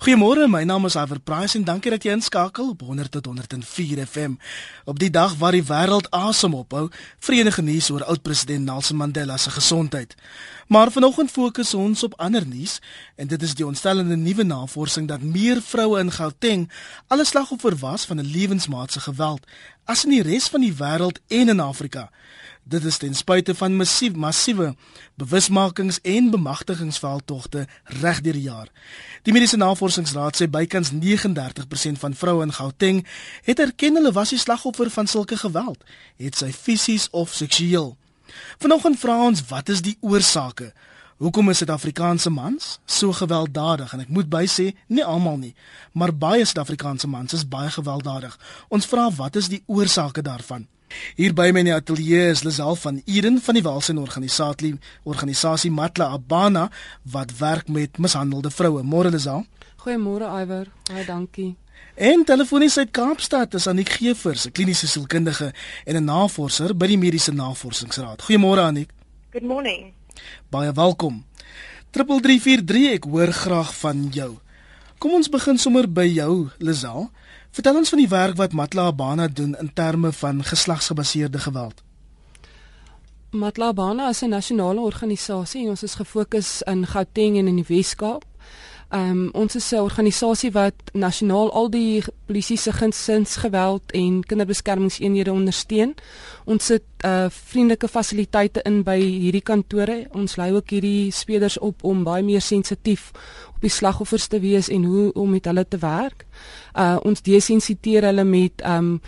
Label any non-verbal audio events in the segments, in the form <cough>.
Goeiemôre, my naam is Iver Price en dankie dat jy inskakel op 100 tot 104 FM. Op die dag waar die wêreld asem ophou, verenige nuus oor oud-president Nelson Mandela se gesondheid. Maar vanoggend fokus ons op ander nuus en dit is die ontstellende nuwe navorsing dat meer vroue in Gauteng alle slagoffer was van 'n lewensmaatse geweld as in die res van die wêreld en in Afrika. Dit is ten spyte van massief massiewe bewusmakings- en bemagtigingsveldtogte reg deur die jaar. Die Mediese Navorsingsraad sê bykans 39% van vroue in Gauteng het erken hulle was die slagoffer van sulke geweld, het sy fisies of seksueel. Vanoggend vra ons wat is die oorsake? Hoekom is Suid-Afrikaanse mans so gewelddadig? En ek moet bysê, nie almal nie, maar baie Suid-Afrikaanse mans is baie gewelddadig. Ons vra wat is die oorsake daarvan? Hier by my in die ateljee is Lisel van Eden van die Welsyn organisasie organisasie Matla Abana wat werk met mishandelde vroue. Môre Lisel. Goeiemôre Iwer. Baie dankie. En telefonies uit Kaapstad is Anik Gevers, 'n kliniese sielkundige en 'n navorser by die Mediese Navorsingsraad. Goeiemôre Anik. Good morning. Baie welkom. 3343 ek hoor graag van jou. Kom ons begin sommer by jou Lisel. Vertel ons van die werk wat Matla Abana doen in terme van geslagsgebaseerde geweld. Matla Abana is 'n nasionale organisasie en ons is gefokus in Gauteng en in die Wes-Kaap. Ehm um, ons is 'n organisasie wat nasionaal al die polisie se gesinsgeweld en kinderbeskermingseenhede ondersteun. Ons sit uh vriendelike fasiliteite in by hierdie kantore. Ons lei ook hierdie speders op om baie meer sensitief op die slagoffers te wees en hoe om met hulle te werk. Uh ons desensiteer hulle met um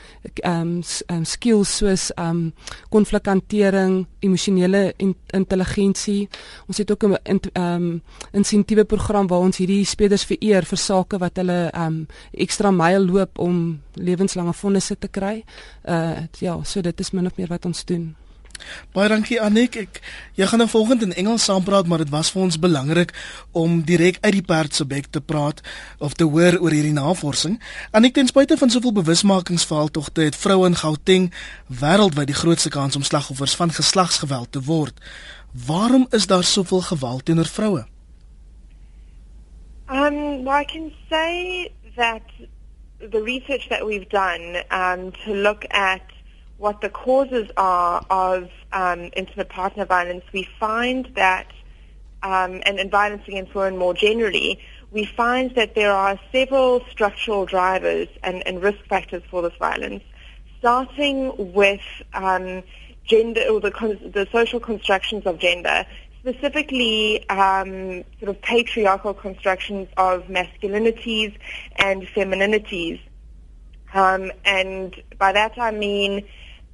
um, um skills soos um konflikhantering, emosionele in, intelligensie. Ons het ook 'n um insentiewe program waar ons hierdie speders vereer vir sake wat hulle um ekstra myl loop om lewenslange vonnisse te kry. Uh ja, so dit is min of meer wat ons doen. Baie dankie Anik. Ek jy gaan nou volgende in Engels saampraat, maar dit was vir ons belangrik om direk uit die perd se bek te praat of te hoor oor hierdie navorsing. Anik, ten spyte van soveel bewusmakingsveldtogte het vroue in Gauteng wêreldwyd die grootste kans om slagoffers van geslagsgeweld te word. Waarom is daar soveel geweld teenoor vroue? Um, well, I can say that the research that we've done um, to look at what the causes are of um, intimate partner violence, we find that, um, and, and violence against women more generally, we find that there are several structural drivers and, and risk factors for this violence, starting with um, gender or the, the social constructions of gender, specifically um, sort of patriarchal constructions of masculinities and femininities. Um, and by that I mean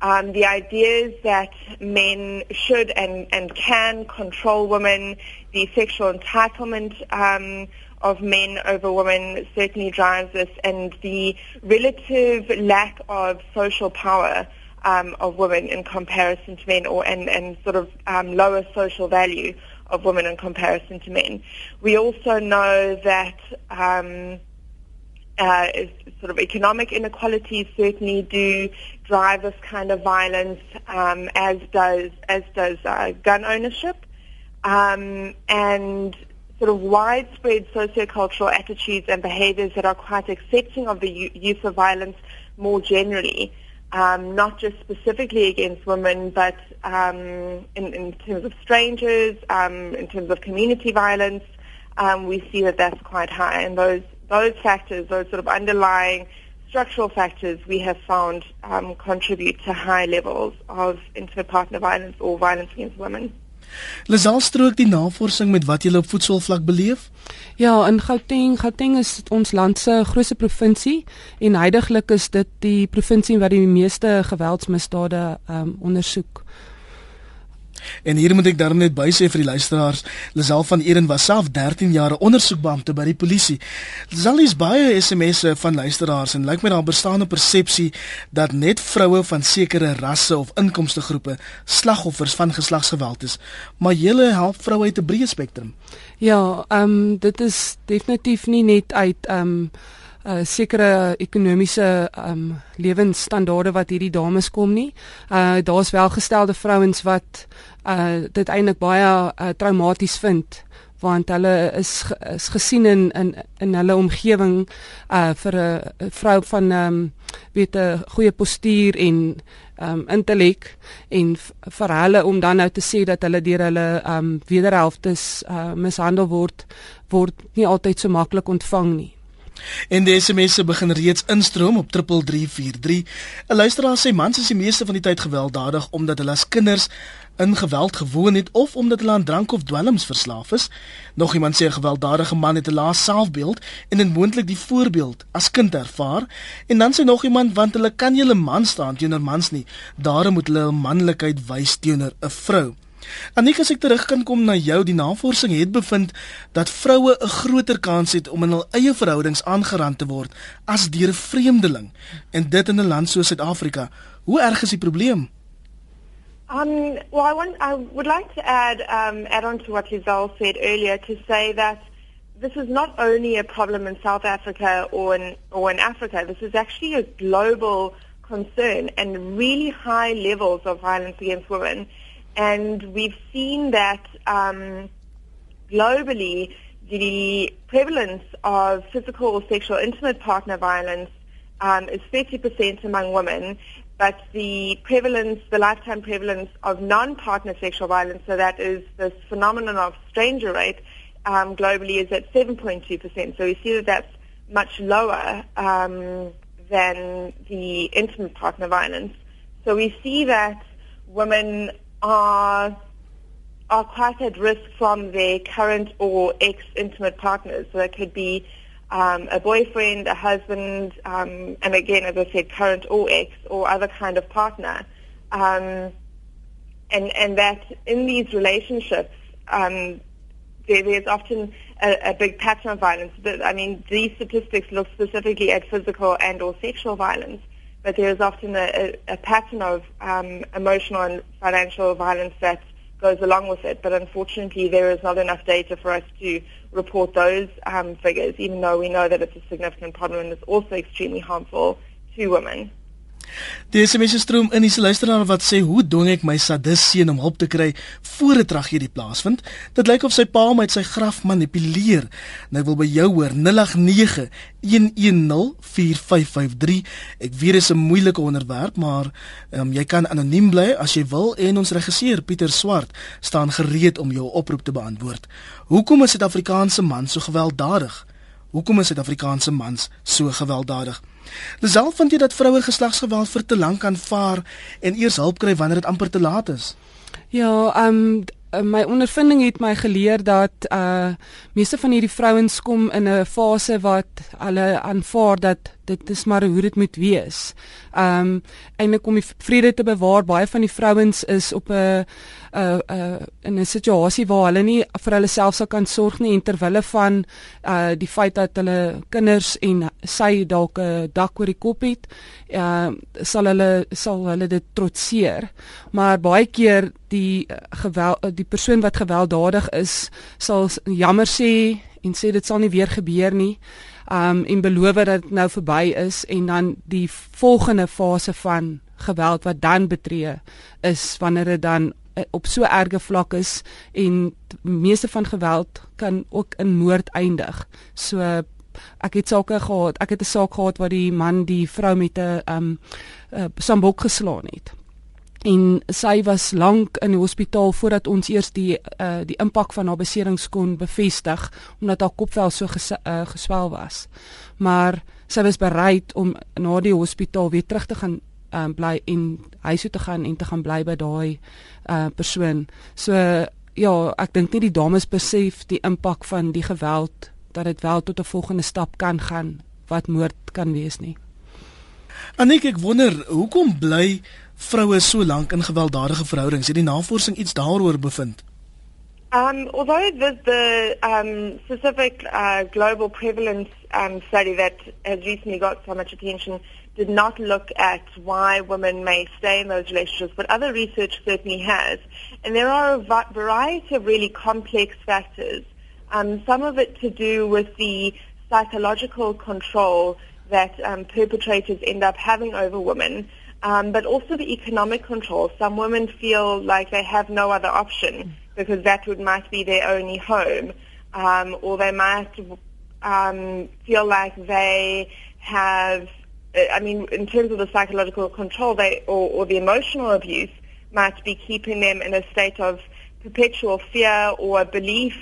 um, the ideas that men should and, and can control women, the sexual entitlement um, of men over women certainly drives this, and the relative lack of social power um, of women in comparison to men, or and, and sort of um, lower social value of women in comparison to men. We also know that um, uh, sort of economic inequalities certainly do drive this kind of violence, um, as does as does uh, gun ownership, um, and sort of widespread sociocultural attitudes and behaviours that are quite accepting of the use of violence more generally, um, not just specifically against women, but um, in, in, terms of strangers, um, in terms of community violence, um, we see that that's quite high, and those those factors, those sort of underlying structural factors we have found um, contribute to high levels of intimate partner violence or violence against women. Lisal strook die navorsing met wat jy op voetsoolvlak beleef? Ja, in Gauteng, Gauteng is ons land se grootste provinsie en heidaglik is dit die provinsie waar die meeste geweldsmisdade um, ondersoek. En hier moet ek dan net by sê vir die luisteraars, Lisel van Eden was self 13 jaar ondersoekbeampte by die polisie. Lisel is baie SMS'e van luisteraars en lyk my daar bestaan 'n persepsie dat net vroue van sekere rasse of inkomstegroepe slagoffers van geslagsgeweld is, maar julle help vroue uit 'n breë spektrum. Ja, ehm um, dit is definitief nie net uit ehm um, uh sekere ekonomiese um lewensstandaarde wat hierdie dames kom nie. Uh daar's welgestelde vrouens wat uh dit eintlik baie uh, traumaties vind want hulle is is gesien in in in hulle omgewing uh vir 'n vrou van ehm um, weet 'n goeie postuur en ehm um, intellek en vir hulle om dan nou te sê dat hulle deur hulle ehm um, wederhelftes uh mishandel word word nie altyd so maklik ontvang nie. En die SMS'e begin reeds instroom op 3343. 'n Luisteraar sê mans is die meeste van die tyd gewelddadig omdat hulle as kinders in geweld gewoon het of omdat hulle aan drank of dwelms verslaaf is. Nog iemand sê 'n gewelddadige man het 'n lae selfbeeld en dit moontlik die voorbeeld as kind ervaar. En dan sê nog iemand want hulle kan julle man staan teenoor mans nie. Daarom moet hulle hul manlikheid wys teenoor 'n vrou. Anika as ek terug kan kom na jou, die navorsing het bevind dat vroue 'n groter kans het om in hul eie verhoudings aangerand te word as deur 'n vreemdeling en dit in 'n land soos Suid-Afrika. Hoe erg is die probleem? Um, well, I, want, I would like to add, um, add on to what Giselle said earlier to say that this is not only a problem in South Africa or in, or in Africa. This is actually a global concern and really high levels of violence against women. And we've seen that um, globally, the prevalence of physical or sexual intimate partner violence um, is 30% among women, but the prevalence, the lifetime prevalence of non-partner sexual violence, so that is this phenomenon of stranger rape, um, globally is at 7.2%. So we see that that's much lower um, than the intimate partner violence. So we see that women are are quite at risk from their current or ex-intimate partners. So it could be um, a boyfriend, a husband, um, and again, as I said, current or ex or other kind of partner. Um, and, and that in these relationships, um, there, there's often a, a, big pattern of violence. But I mean, these statistics look specifically at physical and or sexual violence, but there is often a, a, a pattern of um, emotional and financial violence that goes along with it. But unfortunately, there is not enough data for us to report those um, figures, even though we know that it's a significant problem and it's also extremely harmful to women. Die SMS stroom in die luisteraar wat sê hoe dwing ek my sadis seun om hulp te kry voor 'n tragedie plaasvind? Dit lyk of sy pa hom uit sy graf manipuleer. Nou wil by jou hoor 0891104553. Ek weet dit is 'n moeilike onderwerp, maar um, jy kan anoniem bly as jy wil en ons regisseur Pieter Swart staan gereed om jou oproep te beantwoord. Hoekom is Suid-Afrikaanse man so gewelddadig? Hoekom is Suid-Afrikaanse mans so gewelddadig? Lisel vind jy dat vroue geslagsgeweld vir te lank aanvaar en eers hulp kry wanneer dit amper te laat is? Ja, ehm um, my ondervinding het my geleer dat uh meeste van hierdie vrouens kom in 'n fase wat hulle aanvaar dat dit is maar hoe dit moet wees. Um eintlik om die vrede te bewaar, baie van die vrouens is op 'n 'n 'n in 'n situasie waar hulle nie vir hulle self sou kan sorg nie en ter wille van uh die feit dat hulle kinders en sy dalk 'n dak oor die kop het, uh sal hulle sal hulle dit trotseer. Maar baie keer die uh, geweld die persoon wat gewelddadig is, sal jammer sê en sê dit sal nie weer gebeur nie um en beloof dat dit nou verby is en dan die volgende fase van geweld wat dan betree is wanneer dit dan op so erge vlak is en meeste van geweld kan ook in moord eindig. So ek het sake gehad. Ek het 'n saak gehad waar die man die vrou met 'n um sambok geslaan het en sy was lank in die hospitaal voordat ons eers die uh, die impak van haar beserings kon bevestig omdat haar kopvel so ges, uh, geswel was. Maar sy was bereid om na die hospitaal weer terug te gaan um, bly en huis toe te gaan en te gaan bly by daai uh, persoon. So ja, ek dink nie die dames besef die impak van die geweld dat dit wel tot 'n volgende stap kan gaan wat moord kan wees nie. Anik ek wonder hoekom bly vroue so lank in gewelddadige verhoudings? Het die navorsing iets daaroor bevind? Um, although it was the um, specific uh, global prevalence um, study that has recently got so much attention did not look at why women may stay in those relationships, but other research certainly has. And there are a variety of really complex factors. Um, some of it to do with the psychological control that um, perpetrators end up having over women um, but also the economic control. Some women feel like they have no other option because that would might be their only home. um, or they might um, feel like they have, uh, I mean, in terms of the psychological control they, or, or the emotional abuse, might be keeping them in a state of perpetual fear or a belief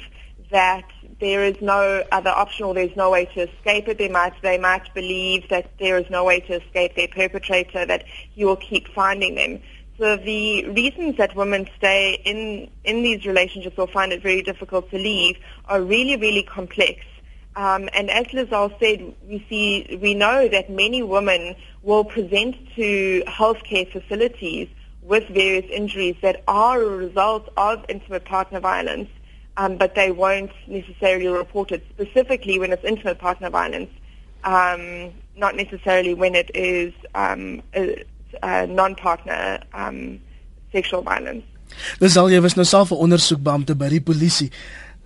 that there is no other option or there's no way to escape it. They might, they might believe that there is no way to escape their perpetrator, that he will keep finding them. So the reasons that women stay in, in these relationships or find it very difficult to leave are really, really complex. Um, and as Lizelle said, we see, we know that many women will present to healthcare facilities with various injuries that are a result of intimate partner violence, um, but they won't necessarily report it specifically when it's intimate partner violence, um, not necessarily when it is um, a non-partner um, sexual violence. Lizelle, jy was nou self 'n ondersoekbeampte by die polisie.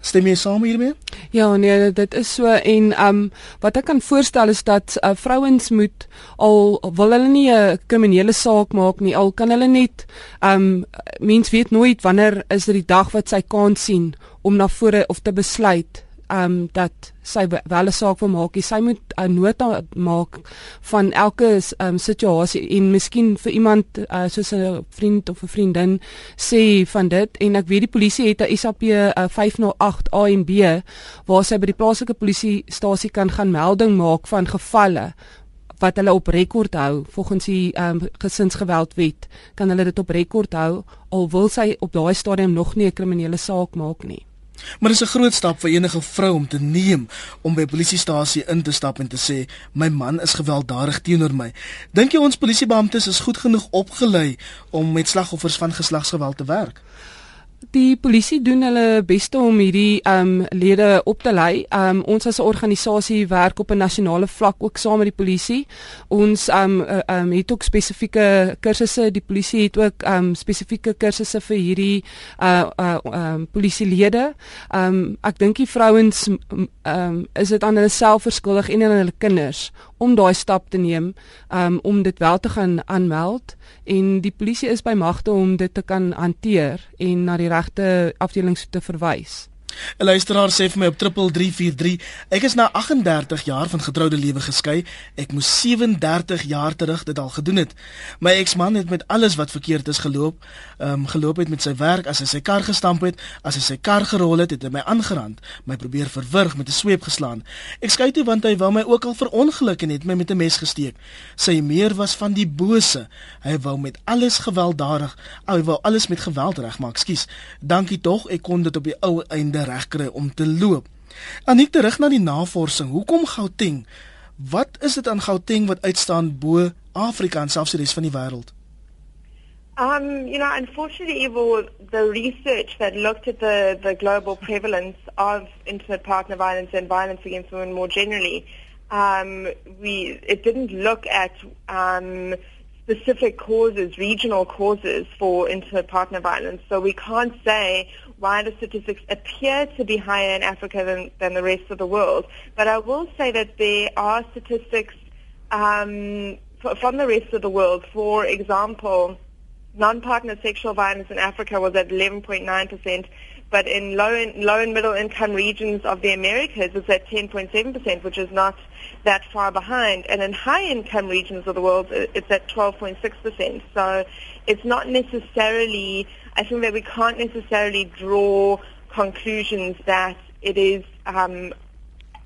Stem jy saam hiermee? Ja, nee, dit is so en ehm um, wat ek kan voorstel is dat uh, vrouens moet al wil hulle nie 'n kriminele saak maak nie, al kan hulle net ehm um, mens weet nooit wanneer is dit die dag wat sy kan sien om na vore of te besluit um, dat sy wel 'n saak wil maak. Sy moet 'n nota maak van elke um, situasie en miskien vir iemand uh, soos 'n vriend of 'n vriendin sê van dit. En ek weet die polisie het 'n SAP uh, 508 A en B waar sy by die plaaslike polisiestasie kan gaan melding maak van gevalle wat hulle op rekord hou volgens die um, gesinsgeweldwet. Kan hulle dit op rekord hou? Al wil sy op daai stadium nog nie 'n kriminele saak maak nie Maar dit is 'n groot stap vir enige vrou om te neem om by 'n polisiestasie in te stap en te sê my man is gewelddadig teenoor my. Dink jy ons polisiebeamptes is goed genoeg opgelei om met slagoffers van geslagsgeweld te werk? Die polisie doen hulle beste om hierdie ehm um, lede op te lei. Ehm um, ons as 'n organisasie werk op 'n nasionale vlak ook saam met die polisie. Ons ehm um, ehm um, het ook spesifieke kursusse. Die polisie het ook ehm um, spesifieke kursusse vir hierdie uh uh ehm um, polisielede. Ehm um, ek dink die vrouens ehm um, is dit aan hulle self verskuldig en aan hulle kinders om daai stap te neem um, om dit wel te gaan aanmeld en die polisie is by magte om dit te kan hanteer en na die regte afdelings te verwys. 'n Luisteraar sê vir my op 3343, ek is na 38 jaar van getroude lewe geskei. Ek moes 37 jaar terug dit al gedoen het. My eksman het met alles wat verkeerd is geloop, ehm um, geloop het met sy werk, as hy sy kar gestamp het, as hy sy kar gerol het, het hy my aangerand, my probeer verwrig met 'n sweep geslaan. Ek skei toe want hy wou my ook al verongeluk en het my met 'n mes gesteek. Sy meer was van die bose. Hy wou met alles gewelddadig, hy wou alles met geweld regmaak. Skus. Dankie tog, ek kon dit op die ou einde einde regkry om te loop. Anik terug na die navorsing. Hoekom Gauteng? Wat is dit aan Gauteng wat uitstaan bo Afrika en selfs die res van die wêreld? Um, you know, unfortunately, Evil, the research that looked at the, the global prevalence of intimate partner violence and violence against women more generally, um, we it didn't look at um, specific causes, regional causes for intimate partner violence. So we can't say why the statistics appear to be higher in Africa than, than the rest of the world. But I will say that there are statistics um, from the rest of the world. For example, non-partner sexual violence in Africa was at 11.9%, but in low and, low and middle income regions of the Americas it's at 10.7%, which is not that far behind. And in high income regions of the world it's at 12.6%. So it's not necessarily, I think that we can't necessarily draw conclusions that it is um,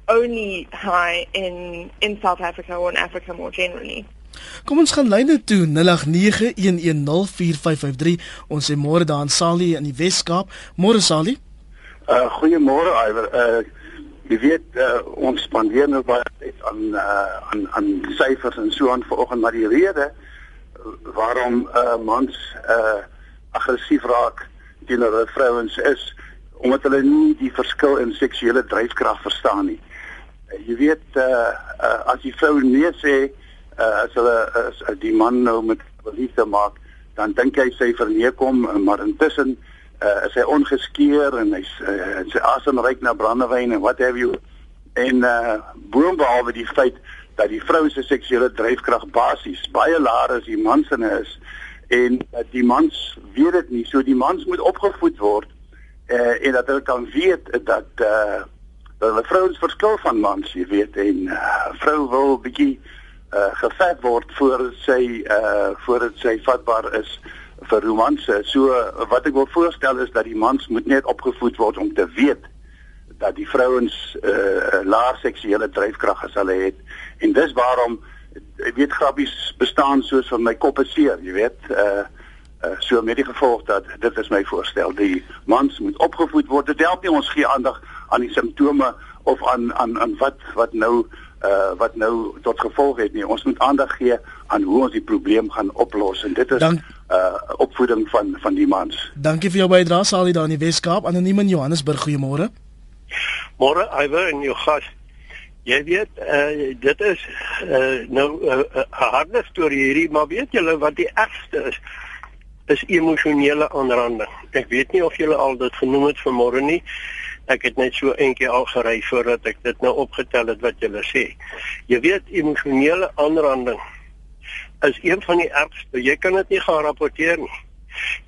only high in, in South Africa or in Africa more generally. Kom ons gaan lyne toe 0891104553. Ons sê môre daar in Sali in die Wes-Kaap. Môre Sali. Uh goeiemôre Iwer. Uh jy weet uh, ons spandeer nou baie tyd aan uh aan aan syfers en so aan vanoggend maar die rede waarom uh mans uh aggressief raak teenoor vrouens is omdat hulle nie die verskil in seksuele dryfkrag verstaan nie. Uh, jy weet uh, uh as die vrou nee sê uh, as hulle as, as die man nou met liefde maak, dan dink hy sy verneekom, maar intussen uh, is hy ongeskeer en hy's uh, sy asem ryk na brandewyn en wat have you. En uh, boonbehalwe die feit dat die vrou se seksuele dryfkrag basies baie laer as die man se is en dat die mans weet dit nie, so die mans moet opgevoed word uh, en dat hulle kan weet dat uh, dat hulle vrouens verskil van mans, jy weet, en uh, vrou wil bietjie uh, gevet word voordat sy uh, voordat sy vatbaar is vir romanse. So wat ek wil voorstel is dat die mans moet net opgevoed word om te weet dat die vrouens 'n uh, laer seksuele dryfkrag as hulle het en dis waarom ek weet grappies bestaan soos van my kop is seer, jy weet, uh uh so met die gevolg dat dit is my voorstel, die mans moet opgevoed word. Dit help nie ons gee aandag aan die simptome of aan aan aan wat wat nou uh wat nou tot gevolg het nie. Ons moet aandag gee aan hoe ons die probleem gaan oplos en dit is Dank uh opvoeding van van die mans. Dankie vir jou bydrae Sali daar in die Weskaap. Anoniem in Johannesburg. Goeiemôre. Môre Iwer en jou gas. Jy weet uh dit is uh nou 'n uh, uh, harde storie hierdie, maar weet julle wat die ergste is? Is emosionele aanranding. Ek weet nie of julle al dit genoem het vanmôre nie. Ek het net so eendag al gery voordat ek dit nou opgetel het wat julle sê. Jy weet emosionele aanranding is een van die ergste. Jy kan dit nie gaan rapporteer nie.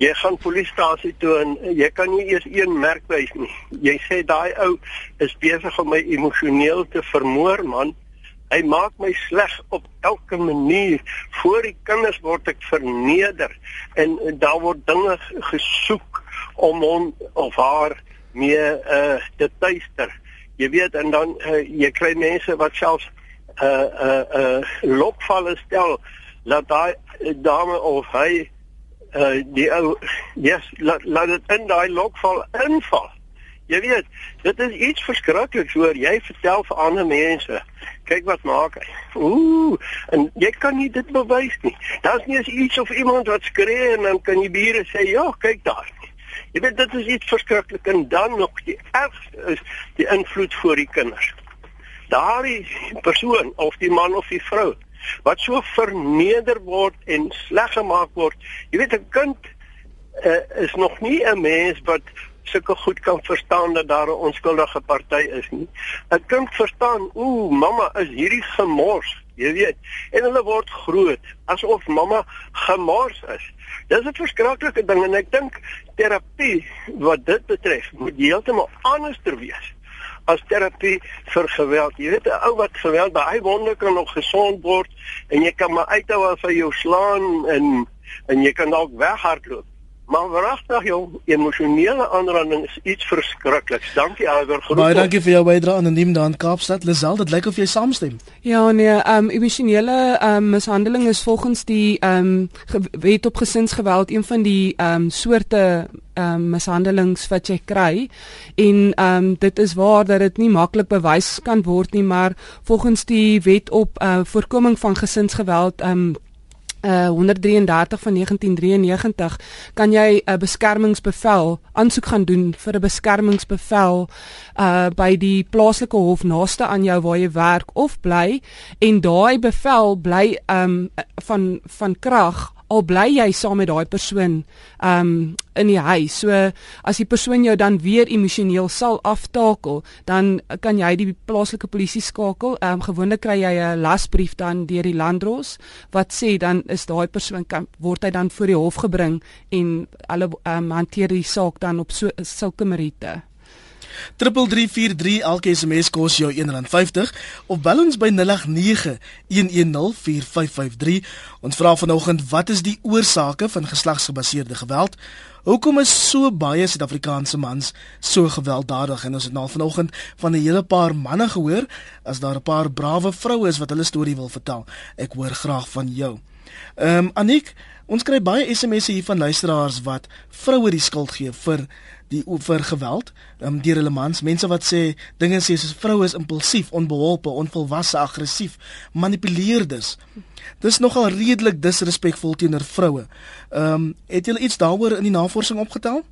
Jy gaan polisiestasie toe en jy kan nie eers een merk wys nie. Jy sê daai ou is besig om my emosioneel te vermoor man. Hy maak my sleg op elke manier. Voor die kinders word ek verneder en, en daar word dinge gesoek om hom of haar mee uh te tuister. Jy weet en dan uh, jy kry mense wat selfs uh uh uh lokvalle stel laat daai dame of hy uh die ou yes laat laat dit in daai lokval inval. Jy weet, dit is iets verskrikliks hoor. Jy vertel vir ander mense, kyk wat maak hy. Ooh, en jy kan nie dit bewys nie. Daar's nie eens iets of iemand wat skree en dan kan die bure sê, "Ja, kyk daar." Jy weet dit is iets verskriklik en dan nog die ergste is die invloed voor die kinders. Daardie persoon of die man of die vrou wat so verneder word en sleg gemaak word. Jy weet 'n kind uh, is nog nie 'n mens wat sulke goed kan verstaan dat daar 'n onskuldige party is nie. 'n Kind verstaan, ooh, mamma is hierdie gemors, jy weet. En hulle word groot asof mamma gemors is. Dis 'n verskriklike ding en ek dink terapie wat dit betref moet heeltemal anders ter wees as terapie vir geweld. Jy weet 'n ou wat geweld by hy wonde kan nog gesond word en jy kan maar uithou as hy jou slaan en en jy kan dalk weghardloop. Maar wragtig jong, emosionele aanranding is iets verskrikliks. Dankie groet. Baie dankie vir jou bydrae anoniem daar in Kaapstad. Lisel, dit lyk of jy saamstem. Ja nee, ehm um, emosionele ehm um, mishandeling is volgens die ehm um, wet op gesinsgeweld een van die ehm um, soorte ehm um, mishandelings wat jy kry en ehm um, dit is waar dat dit nie maklik bewys kan word nie maar volgens die wet op uh, voorkoming van gesinsgeweld ehm um, uh 133 van 1993 kan jy 'n beskermingsbevel aansoek gaan doen vir 'n beskermingsbevel uh by die plaaslike hof naaste aan jou waar jy werk of bly en daai bevel bly um van van krag al bly jy saam met daai persoon um in die huis. So as die persoon jou dan weer emosioneel sal aftakel, dan kan jy die plaaslike polisie skakel. Um gewoonlik kry jy 'n lasbrief dan deur die landdros wat sê dan is daai persoon kan word hy dan voor die hof gebring en hulle um hanteer die saak dan op so sulke meriete. 3343 elke SMS kos jou R1.50 of bel ons by 0891104553. Ons vra vanoggend wat is die oorsake van geslagsgebaseerde geweld? Hoekom is so baie Suid-Afrikaanse mans so gewelddadig? En ons het nou vanoggend van 'n hele paar manne gehoor as daar 'n paar brawe vroue is wat hulle storie wil vertel. Ek hoor graag van jou. Ehm um, Anik, ons kry baie SMS'e hier van luisteraars wat vroue die skuld gee vir die vir geweld um, deur hulle mans. Mense wat sê dinge sê soos vroue is impulsief onbeholpe onvolwasse aggressief manipuleerdes. Dis nogal redelik disrespekvol teenoor vroue. Ehm um, het julle iets daaroor in die navorsing opgetel?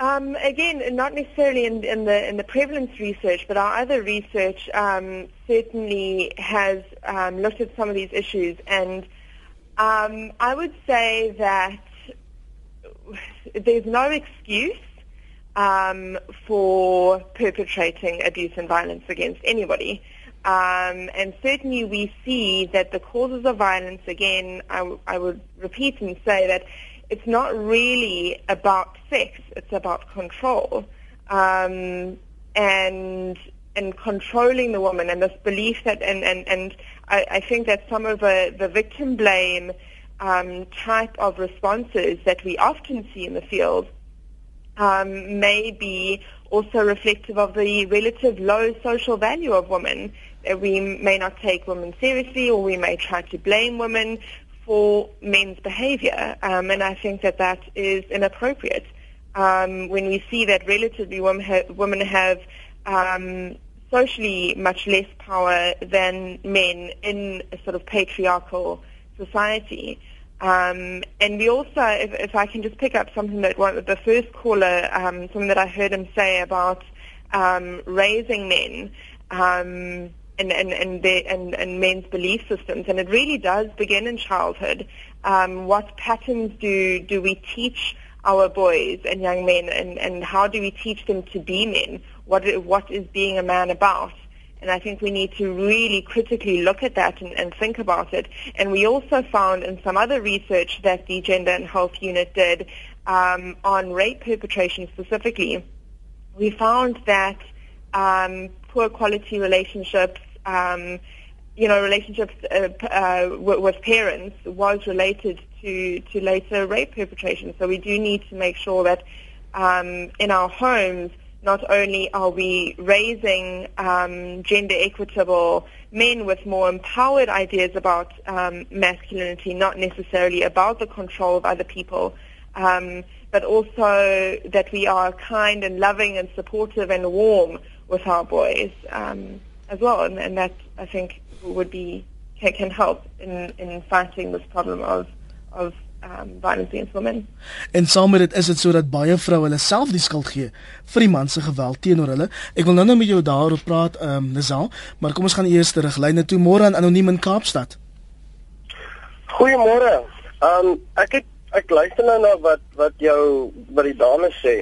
Um, again, not necessarily in, in the in the prevalence research, but our other research um, certainly has um, looked at some of these issues, and um, I would say that there's no excuse um, for perpetrating abuse and violence against anybody. Um, and certainly we see that the causes of violence, again, I, I would repeat and say that it's not really about sex; it's about control um, and and controlling the woman, and this belief that and and and I, I think that some of the the victim blame um, type of responses that we often see in the field um, may be also reflective of the relative low social value of women. We may not take women seriously, or we may try to blame women for men's behavior, um, and I think that that is inappropriate. Um, when we see that relatively women, ha- women have um, socially much less power than men in a sort of patriarchal society. Um, and we also, if, if, I can just pick up something that one, the first caller, um, something that I heard him say about um, raising men um, and, and, and, their, and, and, men's belief systems, and it really does begin in childhood. Um, what patterns do do we teach our boys and young men, and, and how do we teach them to be men? What what is being a man about? And I think we need to really critically look at that and, and think about it. And we also found in some other research that the Gender and Health Unit did um, on rape perpetration specifically, we found that um, poor quality relationships um, you know, relationships uh, uh, with parents was related to, to later rape perpetration. So we do need to make sure that um, in our homes, not only are we raising um, gender equitable men with more empowered ideas about um, masculinity, not necessarily about the control of other people, um, but also that we are kind and loving and supportive and warm with our boys um, as well. And, and that, I think, would be can, can help in, in fighting this problem of, of um violence against women. En saam met dit is dit sodat baie vroue hulle self die skuld gee vir die man se geweld teenoor hulle. Ek wil nou-nou met jou daaroor praat, ehm um, Nizal, maar kom ons gaan eers terug lyne toe môre aan anoniem in Kaapstad. Goeiemôre. Ehm um, ek het ek luister nou na wat wat jou wat die dames sê.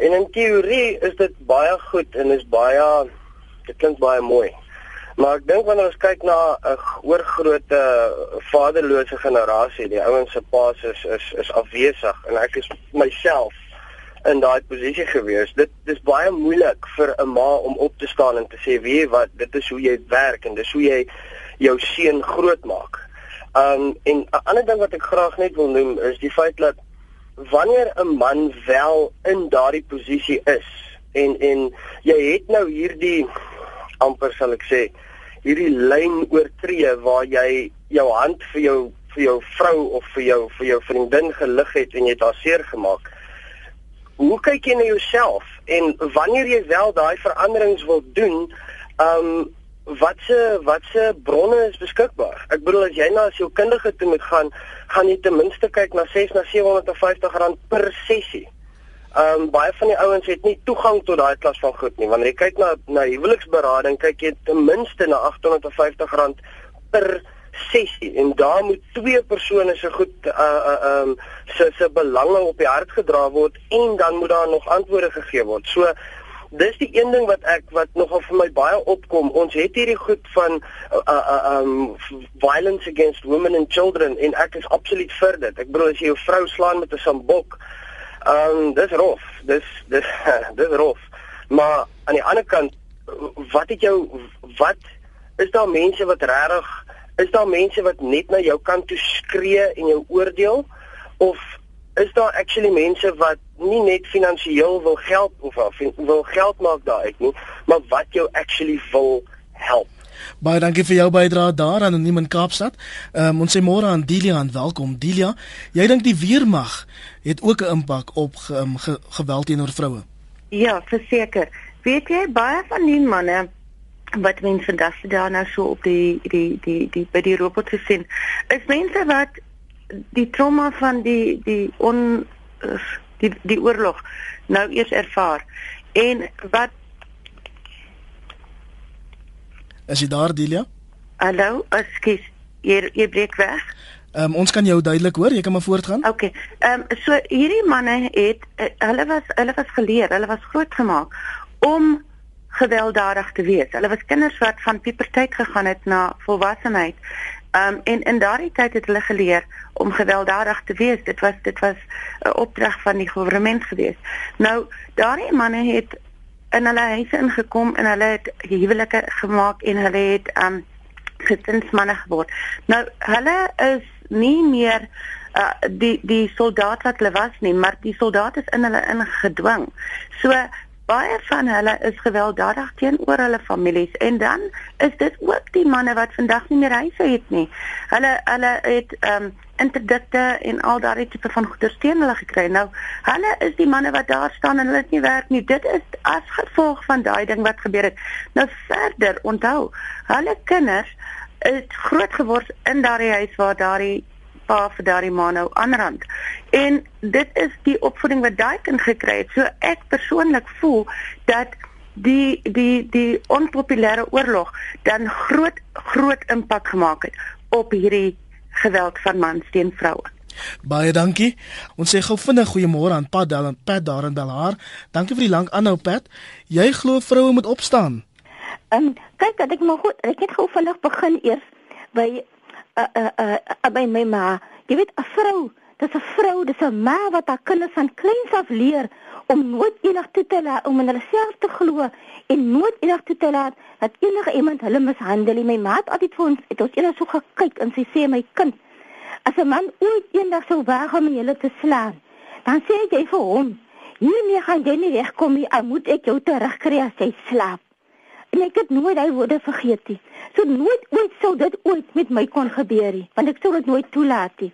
En in teorie is dit baie goed en is baie dit klink baie mooi. Maar ek dink wanneer ons kyk na 'n oorgrootte vaderlose generasie, die ouens se paas is is is afwesig en ek is myself in daai posisie gewees. Dit dis baie moeilik vir 'n ma om op te staan en te sê, "Wie wat, dit is hoe jy werk en dis hoe jy jou seun grootmaak." Um en 'n ander ding wat ek graag net wil noem is die feit dat wanneer 'n man wel in daardie posisie is en en jy het nou hierdie amper sal ek sê hierdie lyn oortree waar jy jou hand vir jou vir jou vrou of vir jou vir jou vriendin gelig het en jy het haar seer gemaak. Hoe kyk jy na jouself en wanneer jy wel daai veranderings wil doen, ehm um, watse watse bronne is beskikbaar? Ek bedoel as jy na as jou kundige toe moet gaan, gaan jy ten minste kyk na 6 na 750 rand per sessie. Ehm um, baie van die ouens het nie toegang tot daai klas van goed nie. Wanneer jy kyk na na huweliksberading, kyk jy ten minste na R850 per sessie en daar moet twee persone se goed uh uh um se se belange op die hart gedra word en dan moet daar nog antwoorde gegee word. So dis die een ding wat ek wat nogal vir my baie opkom. Ons het hierdie goed van uh, uh um violence against women and children en ek is absoluut vir dit. Ek bedoel as jy jou vrou slaan met 'n sambok Ehm um, dis rof. Dis dis <laughs> dis rof. Maar aan die ander kant wat het jou wat is daar mense wat regtig is daar mense wat net na jou kant toe skree en jou oordeel of is daar actually mense wat nie net finansiëel wil geld of wil geld maak daaruit nie, maar wat jou actually wil help? Baie dankie vir jou bydrae daar aan in Kaapstad. Ehm um, ons sê môre aan Delia en welkom Delia. Jy dink die weermag het ook 'n impak op um, ge geweld teenoor vroue? Ja, verseker. Weet jy baie van die manne wat mense vandag daar nou so op die die die die by die robot gesien, is mense wat die trauma van die die on die die oorlog nou eers ervaar en wat Is jy daar, Delia? Hallo, ekskuus. Jy jy breek weg. Ehm um, ons kan jou duidelik hoor, jy kan maar voortgaan. OK. Ehm um, so hierdie manne het uh, hulle was hulle was geleer, hulle was grootgemaak om gewelddadig te wees. Hulle was kinders wat van puberteit gegaan het na volwassenheid Um en in daardie tyd het hulle geleer om gewelddadig te wees. Dit was dit was 'n opdrag van die regering gewees. Nou daardie manne het in hulle huise ingekom en hulle het huwelike gemaak en hulle het um gesinsmanne geword. Nou hulle is nie meer uh, die die soldaat wat hulle was nie, maar die soldaat is in hulle ingedwing. So baie van hulle is gewelddadig teenoor hulle families en dan is dit ook die manne wat vandag nie meer huise het nie. Hulle hulle het ehm um, interdikte en al daardie tipe van goeder teen hulle gekry. Nou, hulle is die manne wat daar staan en hulle het nie werk nie. Dit is as gevolg van daai ding wat gebeur het. Nou verder, onthou, hulle kinders het groot geword in daardie huis waar daardie pa vir daardie ma nou aanrand. En dit is die opvoeding wat daai kind gekry het. So ek persoonlik voel dat die die die onpopulêre oorlog dan groot groot impak gemaak het op hierdie geweld van mans teen vroue. Baie dankie. Ons sê gou vinnig goeiemôre aan Pat Dal en Pat daar in Belhar. Dankie vir die lank aanhou Pat. Jy glo vroue moet opstaan. En kyk, ek moet goed, ek het gou vinnig begin eers by uh uh uh by my ma. Jy weet 'n vrou, dis 'n vrou, dis 'n ma wat haar kinders van kleins af leer om nooit enig toe te laat om in hulle self te glo en nooit enig toe te laat dat enige iemand hulle mishandel. My ma het altyd vir ons, het ons eendag so gekyk en sy sê my kind, as 'n man ooit eendag sou waag om julle te slaan, dan sê jy vir hom, hiermee gaan jy nie wegkom nie, al moet ek jou terugkry as jy slaap. En ek het nooit daai woorde vergeet nie. So nooit ooit sou dit ooit met my kon gebeur nie, want ek sou dit nooit toelaat nie.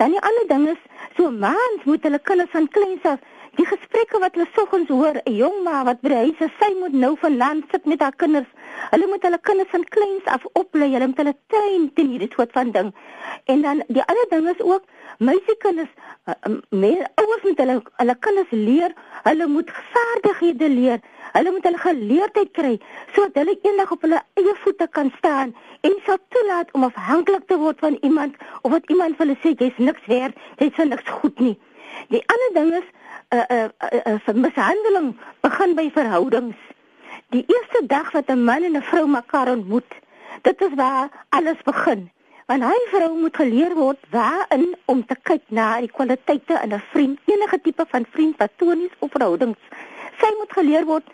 Dan die ander ding is, so mans moet hulle kinders van kleins af die gesprekke wat hulle soggens hoor, 'n jong ma wat by die huis is, sy moet nou vanaand sit met haar kinders. Hulle moet hulle kinders van kleins af oplei, hulle moet hulle train teen hierdie soort van ding. En dan die ander ding is ook meisiekinders, uh, meer ouers moet hulle hulle kinders leer, hulle moet vaardighede leer. Hulle moet hulle geleerdheid kry sodat hulle eendag op hulle eie voete kan staan en sal toelaat om afhanklik te word van iemand of wat iemand vir hulle sê jy's niks werd, jy's niks goed nie. Die ander ding is 'n uh, 'n uh, uh, uh, mishandeling begin by verhoudings. Die eerste dag wat 'n man en 'n vrou mekaar ontmoet, dit is waar alles begin. Want hy vrou moet geleer word waarin om te kyk na die kwaliteite in 'n vriend, enige tipe van vriend wat tonies of verhoudings. Sy moet geleer word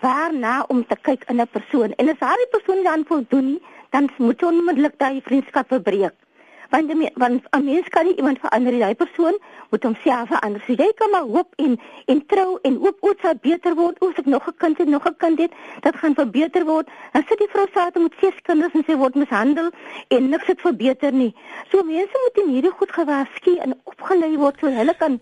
waarna om te kyk in 'n persoon en as haar persoon dan voldoen dan moet onmiddellik daai vriendskap verbreek. Want die, want 'n mens kan nie iemand verander nie, daai persoon moet homself verander. So jy kan maar hoop en en trou en hoop ooit sal beter word. Oos ek nog 'n kind het, nog 'n kind het, dit gaan verbeter word. Dan sit die vrou saam met ses kinders en sy word mishandel en niks het verbeter nie. So mense moet in hierdie goed gewaarsku en opgelei word sodat hulle kan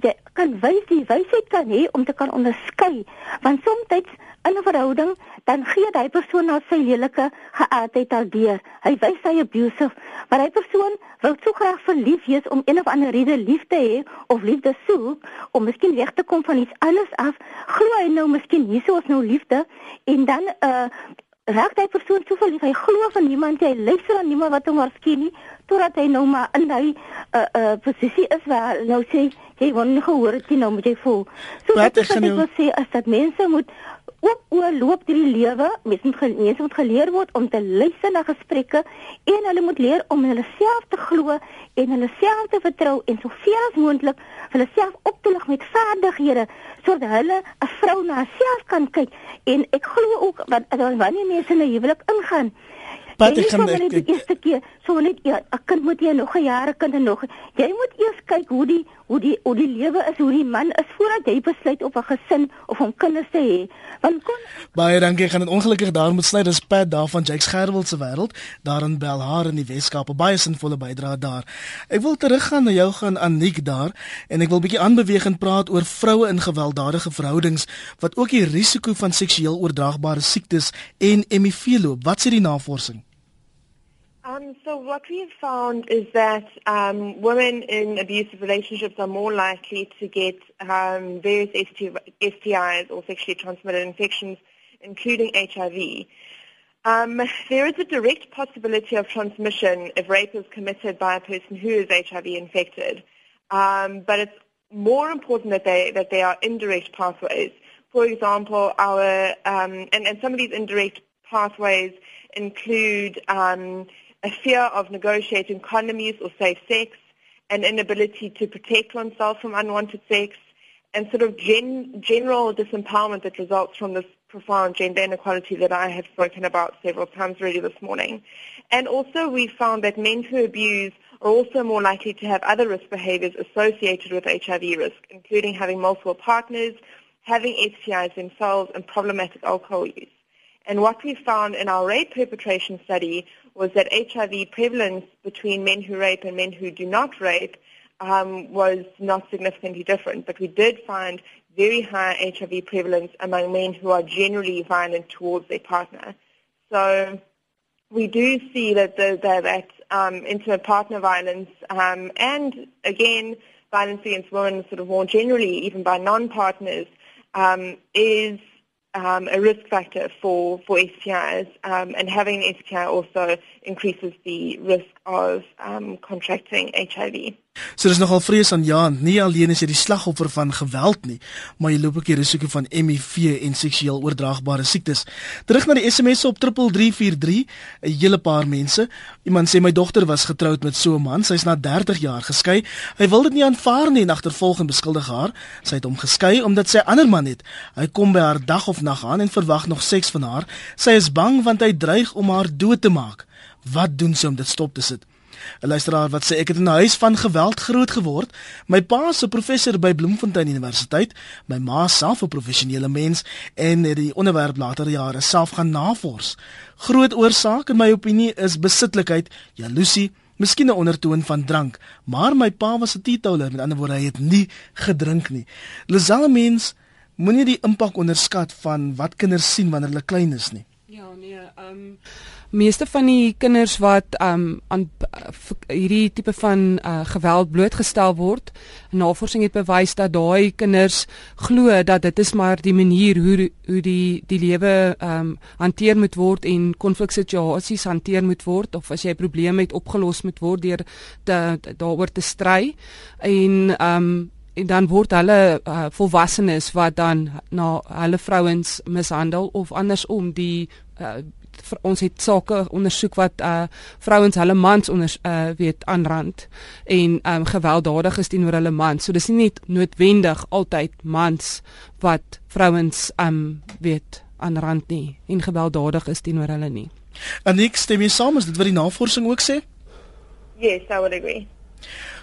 jy kan wys die wysheid kan hê om te kan onderskei want soms in 'n verhouding dan gee hy persoon na sy lelike geaardheid al deur hy wys hy abusive maar hy persoon wil so graag verlief wees om een of ander rede lief te hê of liefde soek om miskien weg te kom van iets anders af. Glo hy nou miskien hierso is nou liefde en dan uh raak hy persoon so verlief. Hy glo van niemand hy luister aan niemand wat hom waarsku nie totdat hy nou maar in hy uh uh posisie is waar nou sê jy word nie gehoor het jy nou moet jy voel. So wat ek gaan nou... sê is dat mense moet ook oorloop deur die lewe, mense moet mense moet geleer word om te luister na gesprekke en hulle moet leer om hulle self te glo en hulle self te vertrou en soveel as moontlik hulle self op te lig met vaardighede sodat hulle 'n vrou na haarself kan kyk en ek glo ook wat wanneer mense in 'n huwelik ingaan Wat ek gaan ek die eerste keer so net ja, 'n kind moet jy nog 'n jare kind en nog. Jy moet eers kyk hoe die hoe die hoe die lewe is, hoe die man is voordat jy besluit of 'n gesin of om kinders te hê. Want kon Baie dankie. Gaan dit ongelukkig daar moet sny. Dis Pat daar van Jakes Gerwel se wêreld, daar in Belhar in die Weskaap. Baie sinvolle bydrae daar. Ek wil teruggaan na jou gaan Anik daar en ek wil bietjie aanbeweeg en praat oor vroue in gewelddadige verhoudings wat ook die risiko van seksueel oordraagbare siektes en HIV loop. Wat sê die navorsing? Um, so what we have found is that um, women in abusive relationships are more likely to get um, various STIs or sexually transmitted infections, including HIV. Um, there is a direct possibility of transmission if rape is committed by a person who is HIV infected, um, but it's more important that they that they are indirect pathways. For example, our um, and, and some of these indirect pathways include a fear of negotiating condom use or safe sex, an inability to protect oneself from unwanted sex, and sort of gen- general disempowerment that results from this profound gender inequality that I have spoken about several times already this morning. And also we found that men who abuse are also more likely to have other risk behaviors associated with HIV risk, including having multiple partners, having STIs themselves, and problematic alcohol use. And what we found in our rape perpetration study was that HIV prevalence between men who rape and men who do not rape um, was not significantly different, but we did find very high HIV prevalence among men who are generally violent towards their partner. So we do see that the, the, that um, intimate partner violence um, and again violence against women, sort of more generally, even by non-partners, um, is um, a risk factor for, for STIs, um, and having an STI also increases the risk of um, contracting HIV. So dis nogal vrees aan Jan, nie alleen is jy die slagoffer van geweld nie, maar jy loop ook die risiko van HIV en seksueel oordraagbare siektes. Terug na die SMS op 3343, 'n hele paar mense. Iemand sê my dogter was getroud met so 'n man, sy's na 30 jaar geskei. Hy wil dit nie aanvaar nie en agtervolg en beskuldig haar. Sy het hom geskei omdat sy 'n ander man het. Hy kom by haar dag of nag aan en verwag nog seks van haar. Sy is bang want hy dreig om haar dood te maak. Wat doen sy om dit stop te sit? 'n Luisteraar wat sê ek het in 'n huis van geweld groot geword. My pa is 'n professor by Bloemfontein Universiteit, my ma self 'n professionele mens en het die onderwerp later jare self gaan navors. Groot oorsaak in my opinie is besitlikheid, jaloesie, miskien 'n ondertoon van drank, maar my pa was 'n teetotaler, met ander woorde hy het nie gedrink nie. Liselle mens moenie die impak onderskat van wat kinders sien wanneer hulle klein is nie. Ja, nee, ehm um meeste van die kinders wat um aan hierdie tipe van uh, geweld blootgestel word, navorsing het bewys dat daai kinders glo dat dit is maar die manier hoe hoe die die lewe um hanteer moet word en konfliksituasies hanteer moet word of as jy 'n probleem het opgelos moet word deur daaroor te stry. En um en dan word hulle uh, volwassenes wat dan na hulle vrouens mishandel of andersom die uh, ons het sake ondersoek wat uh vrouens hulle mans onder uh weet aanrand en um gewelddadig is teenoor hulle mans. So dis nie net noodwendig altyd mans wat vrouens um weet aanrand nie en gewelddadig is teenoor hulle nie. En ek stem mee saam as dit wat die navorsing ook sê? Yes, I would agree.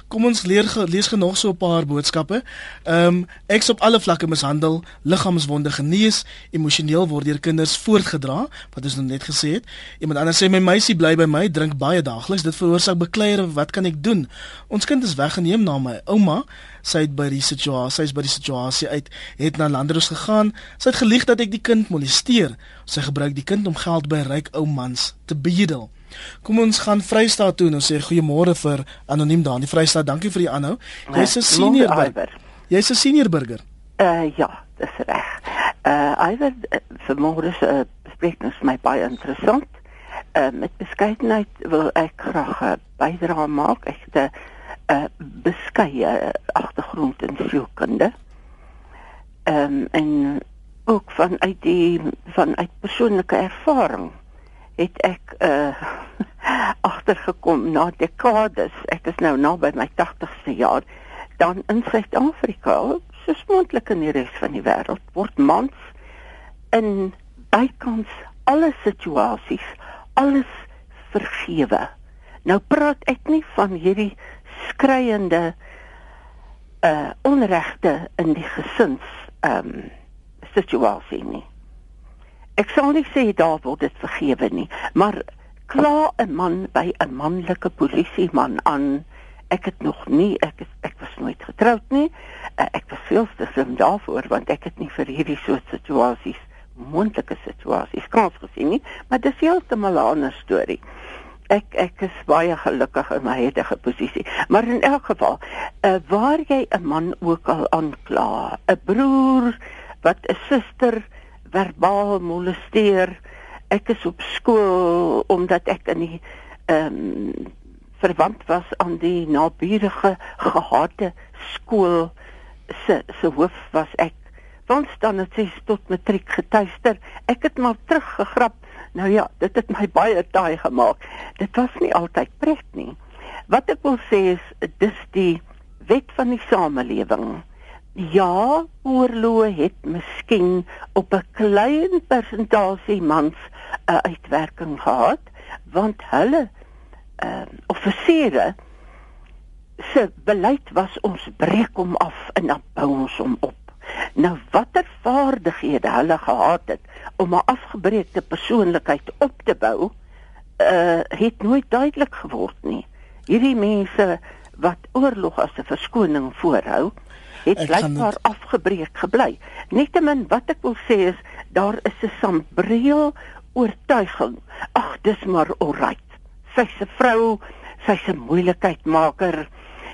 Kom ons leer lees genoeg so 'n paar boodskappe. Ehm um, ek's op alle vlakke mishandel, liggaamswonde genees, emosioneel word deur kinders voortgedra, wat ons nou net gesê het. Iemand anders sê my meisie bly by my, drink baie daagliks, dit veroorsaak bekleier, wat kan ek doen? Ons kind is weggeneem na my ouma. Sy het by die situasie, sy is by die situasie uit, het na Landeros gegaan. Sy het gelieg dat ek die kind molesteer. Sy gebruik die kind om geld by ryk ou mans te bedel. Kom ons gaan Vrystaat toe en ons sê goeiemôre vir anoniem daar in die Vrystaat. Dankie vir die aanhou. Jy's 'n senior burger. Jy's 'n senior burger. Uh ja, dis reg. Uh Iwer vir môre se uh, spreek ons my baie interessant. Uh met beskeidenheid wil ek graag 'n uh, bydrae maak. Ek het 'n uh, beskeie agtergrond in sielkunde. Ehm um, en ook vanuit die vanuit persoonlike ervaring het ek uh <laughs> agtergekom na dekades. Ek is nou na by my 80ste jaar dan in Suid-Afrika, soos moontlik in die res van die wêreld, word mans in bykans alle situasies alles vergewe. Nou praat ek nie van hierdie skreiende uh onregte in die gesins ehm um, situasie nie. Ek sal nie sê daar word dit vergewe nie, maar kla 'n man by 'n manlike polisieman aan. Ek het nog nie ek is, ek was nooit getroud nie. Uh, ek was veel te slim daarvoor want ek het nie vir hierdie soort situasies, moontlike situasies kans gesien nie, maar dis heeltemal 'n ander storie. Ek ek is baie gelukkig in my huidige posisie. Maar in elk geval, uh, waar jy 'n man ook al aankla, 'n broer wat 'n suster verbaal molesteer. Ek is op skool omdat ek in die ehm um, verwant was aan die naburige gehate skool se se hoof was ek. Ons dan het sy tot matriek getuister. Ek het maar teruggegrap Nou ja, dit het my baie taai gemaak. Dit was nie altyd pret nie. Wat ek wil sê is dis die wet van die samelewing. Ja, oorloë het miskien op 'n klein persentasie mans 'n uh, uitwerking gehad, want hulle uh, offisiere se beleid was ons breek hom af en dan bou ons hom op. Nou watter vaardighede hulle gehad het om 'n afgebreekte persoonlikheid op te bou, uh het nooit duidelik geword nie. Hierdie mense wat oorlog as 'n verskoning voorhou, het blykbaar afgebreek gebly. Nietemin wat ek wil sê is daar is 'n sambreel oortuiging. Ag, dis maar alright. Sy's 'n vrou, sy's 'n moeilikheidmaker.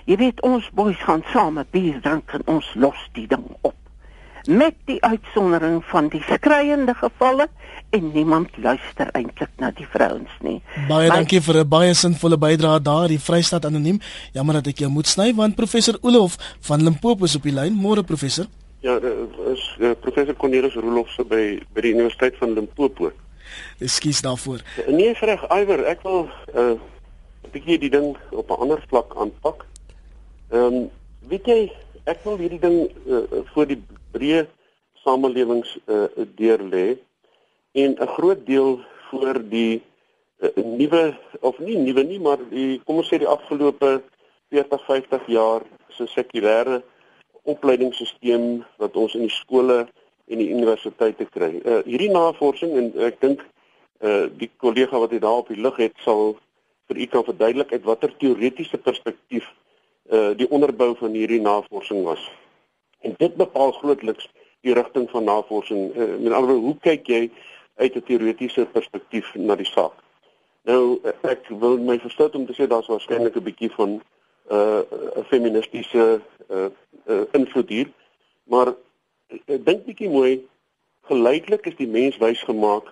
Jy weet ons boeis gaan saam bier drink en ons los die ding op met die uitsondering van die skreiende gevalle en niemand luister eintlik na die vrouens nie. Baie maar, dankie vir 'n baie sinvolle bydrae daar, die Vrystaat anoniem. Jammer dat ek jou moet sny want professor Olof van Limpopo is op die lyn. Môre professor. Ja, is uh, professor Cornelis Rolof se by by die Universiteit van Limpopo. Ekskuus daarvoor. Nee, reg, Iwer, ek wil 'n uh, bietjie die ding op 'n ander vlak aanpak. Ehm, um, weet jy, ek wil hierdie ding uh, voor die breë samelewings uh, deur lê en 'n groot deel voor die uh, nuwe of nie nuwe nie maar die kom ons sê die afgelope 40 50 jaar se sekulêre opleidingsstelsel wat ons in die skole en die universiteite kry. Uh, hierdie navorsing en ek dink uh, die kollega wat dit daar op die lig het sal vir u kan verduidelik uit watter teoretiese perspektief uh, die onderbou van hierdie navorsing was. En dit bepaal grootliks die rigting van navorsing. Uh, met ander woorde, hoe kyk jy uit 'n teoretiese perspektief na die saak? Nou ek wil my verstout om te sê daar's waarskynlik 'n bietjie van 'n uh, feministiese uh, uh, invloed hier, maar ek dink bietjie mooi geleidelik is die mens wys gemaak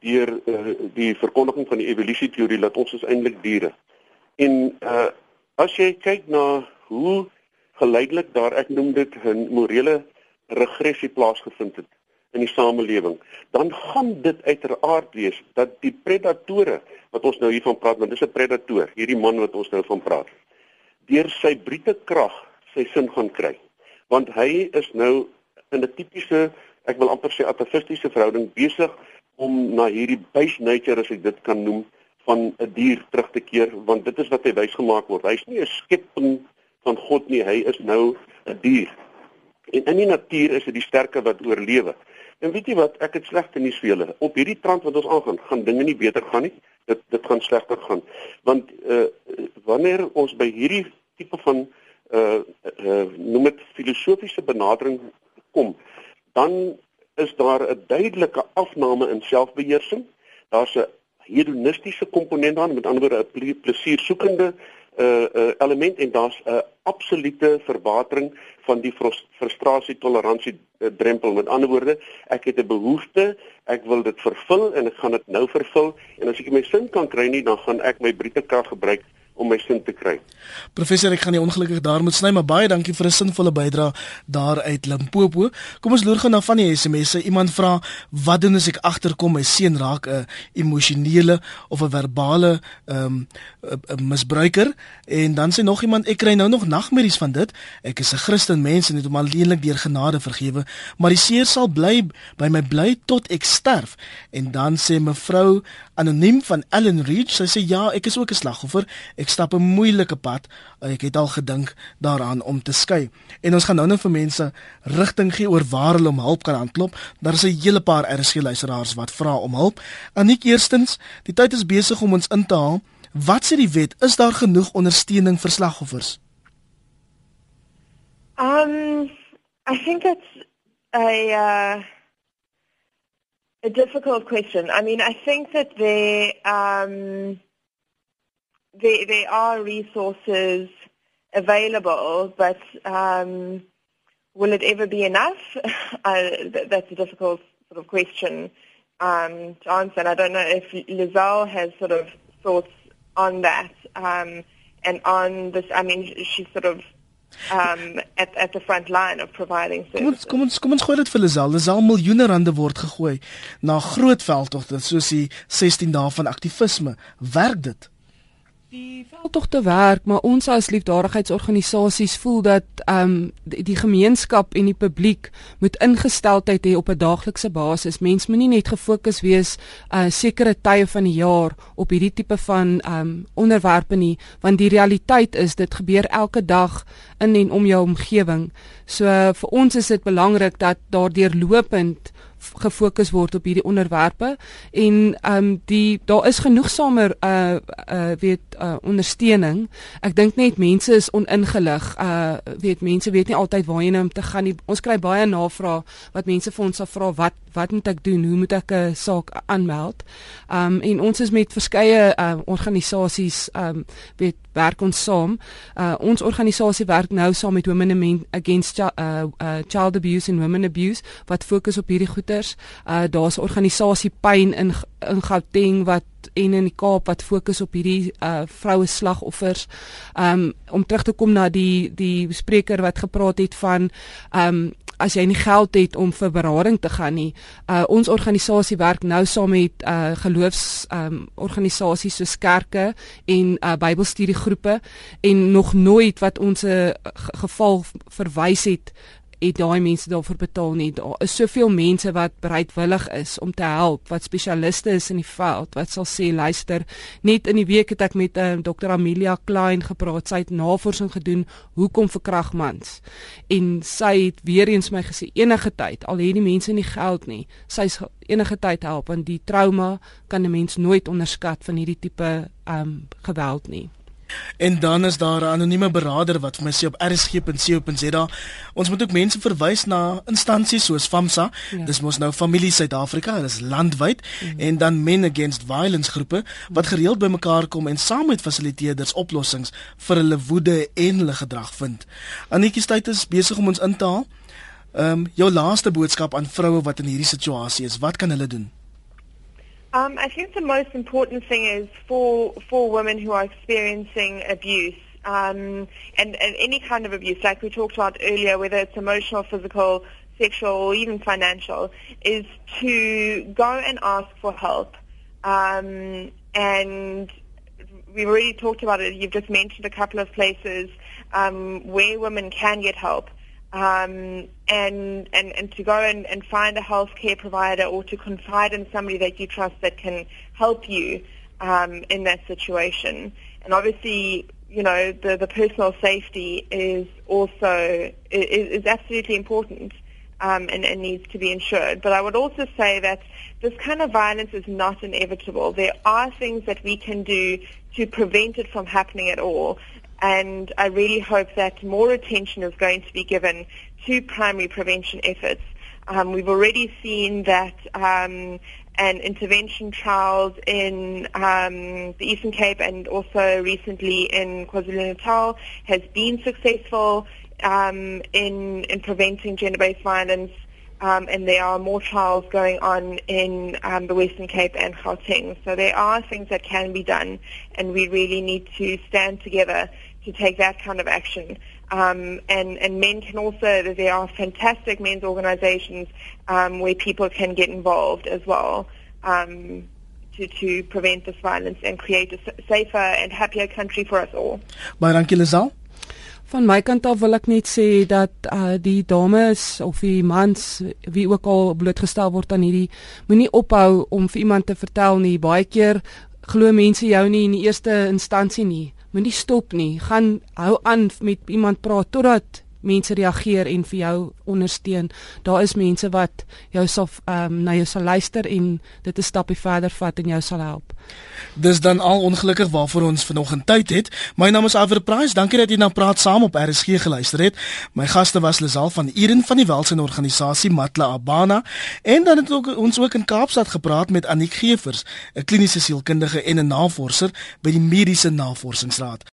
deur uh, die verkondiging van die evolusie teorie dat ons is eintlik diere. En uh, as jy kyk na hoe geleidelik daar ek noem dit 'n morele regressie plaasgevind het in die samelewing, dan gaan dit uiteraard wees dat die predatore wat ons nou hiervan praat, want dis 'n predator, hierdie man wat ons nou van praat, deur sy brute krag sy sin gaan kry. Want hy is nou in 'n tipiese, ek wil amper sê atavistiese verhouding besig om na hierdie base nature as ek dit kan noem van 'n dier terug te keer want dit is wat hy wys gemaak word. Hy's nie 'n skepping van God nie, hy is nou 'n dier. En in die natuur is dit die sterke wat oorlewe. En weet jy wat, ek het slegte nuus vir julle. Op hierdie trant wat ons aangaan, gaan dinge nie beter gaan nie. Dit dit gaan slegter gaan. Want uh wanneer ons by hierdie tipe van uh uh noem dit filosofiese benadering kom, dan is daar 'n duidelike afname in selfbeheersing. Daar's 'n hedonistiese komponent aan, met ander woorde 'n plesiersoekende uh, uh element en daar's 'n uh, absolute verwatering van die frustrasie toleransie uh, drempel. Met ander woorde, ek het 'n behoefte, ek wil dit vervul en ek gaan dit nou vervul en as ek my sin kan kry nie, dan gaan ek my brute krag gebruik om my sin te kry. Professor, ek gaan nie ongelukkig daar moet sny, maar baie dankie vir 'n sinvolle bydrae daar uit Limpopo. Kom ons loer gou na van die SMS'e. Iemand vra, "Wat doen as ek agterkom my seun raak 'n emosionele of 'n verbale ehm um, misbruiker?" En dan sê nog iemand, "Ek kry nou nog nagmerries van dit. Ek is 'n Christen mens en het hom alleenlik deur genade vergewe, maar die seer sal bly by my bly tot ek sterf." En dan sê mevrou anoniem van Ellen Reach, sy sê, "Ja, ek is ook 'n slagoffer." Ek stap 'n moeilike pad. Ek het al gedink daaraan om te skei. En ons gaan nou net vir mense rigting gee oor waar hulle om hulp kan aanklop. Daar is 'n hele paar RSG luisteraars wat vra om hulp. Anik eerstens, die tyd is besig om ons in te haal. Wat sê die wet? Is daar genoeg ondersteuning vir slagoffers? Um I think it's a uh a difficult question. I mean, I think that they um there, there are resources available, but um, will it ever be enough? <laughs> uh, that's a difficult sort of question um, to answer. And I don't know if Lizelle has sort of thoughts on that um, and on this. I mean, she's sort of um at at the front line of providing services. Kom ons kom ons kom ons gooi dit vir Lazal. Lazal miljoene rande word gegooi na groot veldtogte soos die 16 dae van aktivisme. Werk dit? Die veldtogte werk, maar ons as liefdadigheidsorganisasies voel dat ehm um, die, die gemeenskap en die publiek moet ingesteldheid hê op 'n daaglikse basis. Mens moenie net gefokus wees 'n uh, sekere tye van die jaar op hierdie tipe van ehm um, onderwerpe nie, want die realiteit is dit gebeur elke dag in en om jou omgewing. So uh, vir ons is dit belangrik dat daardeur lopend gefokus word op hierdie onderwerpe en ehm um, die daar is genoegsamer uh uh weet uh ondersteuning. Ek dink net mense is oningelig. Uh weet mense weet nie altyd waarheen om te gaan nie. Ons kry baie navrae wat mense vir ons vra wat wat moet ek doen? Hoe moet ek 'n saak aanmeld? Um en ons is met verskeie uh organisasies um weet werk ons saam. Uh ons organisasie werk nou saam met Women Against uh, uh Child Abuse and Women Abuse wat fokus op hierdie goeters. Uh daar's organisasie Pyn in in Gauteng wat en in die Kaap wat fokus op hierdie uh vroue slagoffers. Um om terug te kom na die die spreker wat gepraat het van um as jy nie geld het om vir berading te gaan nie. Uh ons organisasie werk nou saam met uh geloofs um organisasies soos kerke en uh Bybelstudiegroepe en nog nooit wat ons 'n uh, geval verwys het het daai mense daarvoor betaal nie. Daar is soveel mense wat bereidwillig is om te help, wat spesialiste is in die veld wat sal sê luister, net in die week het ek met uh, Dr Amelia Klein gepraat. Sy het navorsing gedoen hoekom verkrag mans. En sy het weer eens my gesê enige tyd, al het die mense nie geld nie, sy's enige tyd help want die trauma kan 'n mens nooit onderskat van hierdie tipe ehm um, geweld nie. En dan is daar 'n anonieme beraader wat vir my sê op rsg.co.za. Ons moet ook mense verwys na instansies soos FAMSA. Ja. Dis mos nou Familie Suid-Afrika, dit is landwyd mm. en dan Men Against Violence groepe wat gereeld bymekaar kom en saam met fasiliteerders oplossings vir hulle woede en hulle gedrag vind. Anetjie Stuyt is besig om ons in te haal. Ehm um, jou laaste boodskap aan vroue wat in hierdie situasie is, wat kan hulle doen? Um, I think the most important thing is for for women who are experiencing abuse um, and, and any kind of abuse, like we talked about earlier, whether it's emotional, physical, sexual, or even financial, is to go and ask for help. Um, and we've already talked about it. You've just mentioned a couple of places um, where women can get help um, and, and, and to go and, and find a healthcare provider or to confide in somebody that you trust that can help you um, in that situation. And obviously, you know, the, the personal safety is also is, is absolutely important um, and, and needs to be ensured. But I would also say that this kind of violence is not inevitable. There are things that we can do to prevent it from happening at all and I really hope that more attention is going to be given to primary prevention efforts. Um, we've already seen that um, an intervention trials in um, the Eastern Cape and also recently in KwaZulu-Natal has been successful um, in, in preventing gender-based violence. Um, and there are more trials going on in um, the Western Cape and Gauteng. So there are things that can be done, and we really need to stand together to take that kind of action. Um, and, and men can also, there are fantastic men's organizations um, where people can get involved as well um, to, to prevent this violence and create a safer and happier country for us all. Baie dankie Lisel. Van my kant af wil ek net sê dat uh die dames of die mans wie ook al blootgestel word aan hierdie moenie ophou om vir iemand te vertel nie. Baie keer glo mense jou nie in die eerste instansie nie moenie stop nie. Gaan hou aan met iemand praat totdat mense reageer en vir jou ondersteun. Daar is mense wat jou sal ehm um, na jou sal luister en dit 'n stapie verder vat en jou sal help. Dis dan al ongelukkig waarvoor ons vanoggend tyd het. My naam is Aver Price. Dankie dat jy na praat saam op RSG geluister het. My gaste was Lisal van Eden van die Welsyn organisasie Matla Abana en dan het ook, ons ook in Kaapstad gepraat met Anik Gevers, 'n kliniese sielkundige en 'n navorser by die Mediese Navorsingsraad.